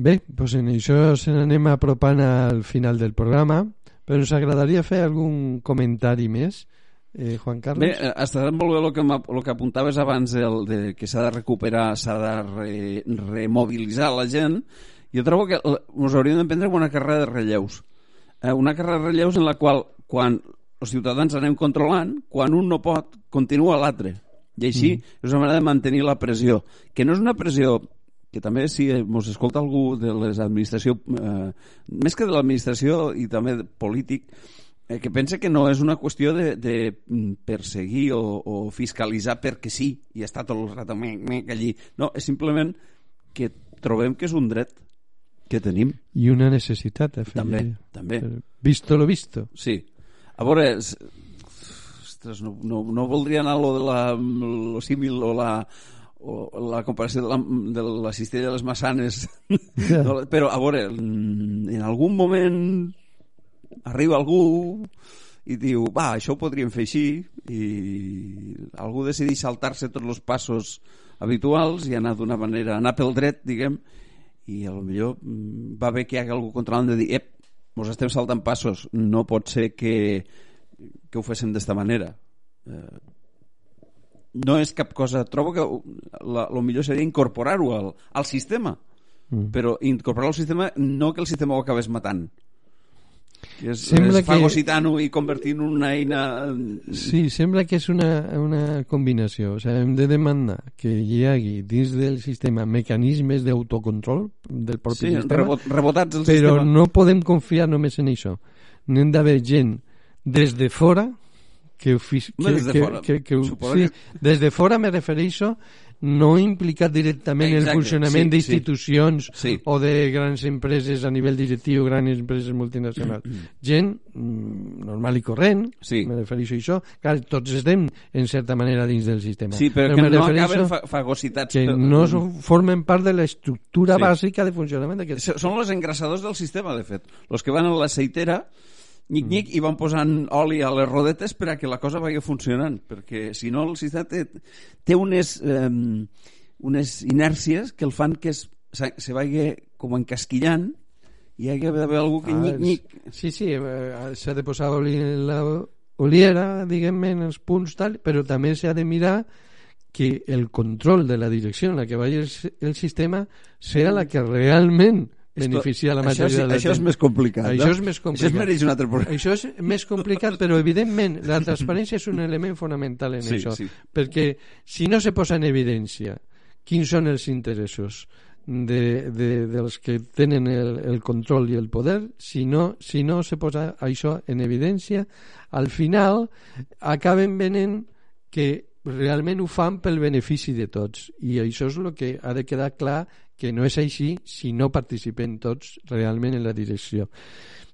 Bé, doncs en això se n'anem apropant al final del programa, però ens agradaria fer algun comentari més. Eh, Juan Carlos? Bé, estarà molt bé el que, el que apuntaves abans el de que s'ha de recuperar, s'ha de re, remobilitzar la gent. Jo trobo que eh, ens hauríem de prendre una carrera de relleus. Eh, una carrera de relleus en la qual, quan els ciutadans anem controlant, quan un no pot, continua l'altre. I així mm. és una manera de mantenir la pressió, que no és una pressió que també si ens escolta algú de les administració, eh, més que de l'administració i també polític, eh, que pensa que no és una qüestió de, de perseguir o, o fiscalitzar perquè sí, i està tot el rato mec, mec, allí. No, és simplement que trobem que és un dret que tenim. I una necessitat, També, afegiria. també. Visto lo visto. Sí. A veure, ostres, no, no, no voldria anar a lo de la, lo símil o la, o la comparació de la, de la cistella de les massanes no, però a veure mm, en algun moment arriba algú i diu, va, això ho podríem fer així i algú decideix saltar-se tots els passos habituals i anar d'una manera, anar pel dret, diguem, i a lo millor mm, va bé que hi hagi algú controlant de dir, ep, mos estem saltant passos, no pot ser que, que ho féssim d'esta manera. Eh, no és cap cosa... Trobo que la, lo millor seria incorporar-ho al, al sistema, Mm. però incorporar-ho al sistema no que el sistema ho acabés matant. Que és, Sembla és que- fagocitant-ho i convertint una eina... Sí, sembla que és una, una combinació. O sigui, hem de demanar que hi hagi dins del sistema mecanismes d'autocontrol del propi Sí, sistema, rebot, rebotats del però sistema. no podem confiar només en això. N'hem d'haver gent des de fora que, que, des de que, fora. que, que, Suposo sí, que- des de fora me refereixo no implicat directament en el Exacte, funcionament sí, d'institucions sí. o de grans empreses a nivell directiu, grans empreses multinacionals. Gent mm, normal i corrent, Sí. me refereixo a això. Clar, tots estem, en certa manera, dins del sistema. Sí, però, me que no acaben fa fagocitats. que no so- formen part de l'estructura Sí. bàsica de funcionament d'aquest Són els engrasadors del sistema, de fet. Els que van a l'aceitera, nic-nic, i van posant oli a les rodetes per a que la cosa vagi funcionant, perquè si no el sistema té, té unes, eh, unes inèrcies que el fan que es, se, se vagi com encasquillant i hi ha d'haver algú que Ah, nic-nic... Sí, sí, eh, s'ha de posar oli en la oliera, diguem en els punts tal, però també s'ha de mirar que el control de la direcció en la que vagi el, el sistema sea la que realment beneficia la això, sí, majoria de la això és més complicat. Això no? és més Això complicat. es mereix un altre programa. Això és més complicat, però evidentment la transparència és un element fonamental en Sí, això, sí. perquè si no se posa en evidència quins són els interessos de, de, dels que tenen el, el control i el poder, si no, si no se posa això en evidència, al final acaben venent que realment ho fan pel benefici de tots i això és el que ha de quedar clar que no és així si no participem tots realment en la direcció.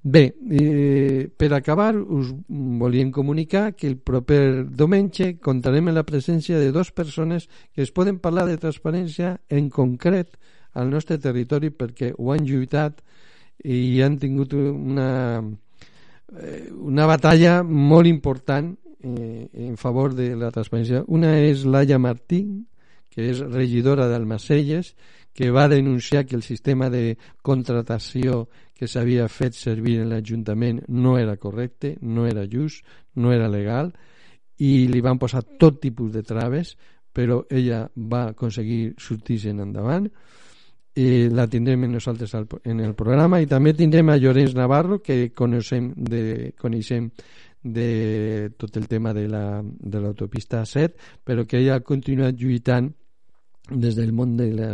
Bé, eh, per acabar, us volíem comunicar que el proper diumenge comptarem amb la presència de dues persones que es poden parlar de transparència en concret al nostre territori perquè ho han lluitat i han tingut una, eh, una batalla molt important eh, en favor de la transparència. Una és Laia Martín, que és regidora d'Almacelles, que va denunciar que el sistema de contratació que s'havia fet servir en l'Ajuntament no era correcte, no era just, no era legal, i li van posar tot tipus de traves, però ella va aconseguir sortir-se'n endavant. I la tindrem nosaltres al, en el programa. I també tindrem a Llorenç Navarro que coneixem de, coneixem de tot el tema de l'autopista la, 7 però que ella ha continuat lluitant des del món de la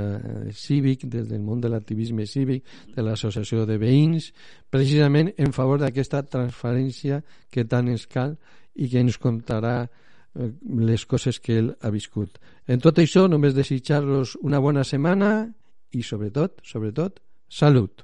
cívic, des del món de l'activisme cívic, de l'associació de veïns, precisament en favor d'aquesta transferència que tant ens cal i que ens contarà eh, les coses que ell ha viscut. En tot això, només desitjar-los una bona setmana i, sobretot, sobretot, salut.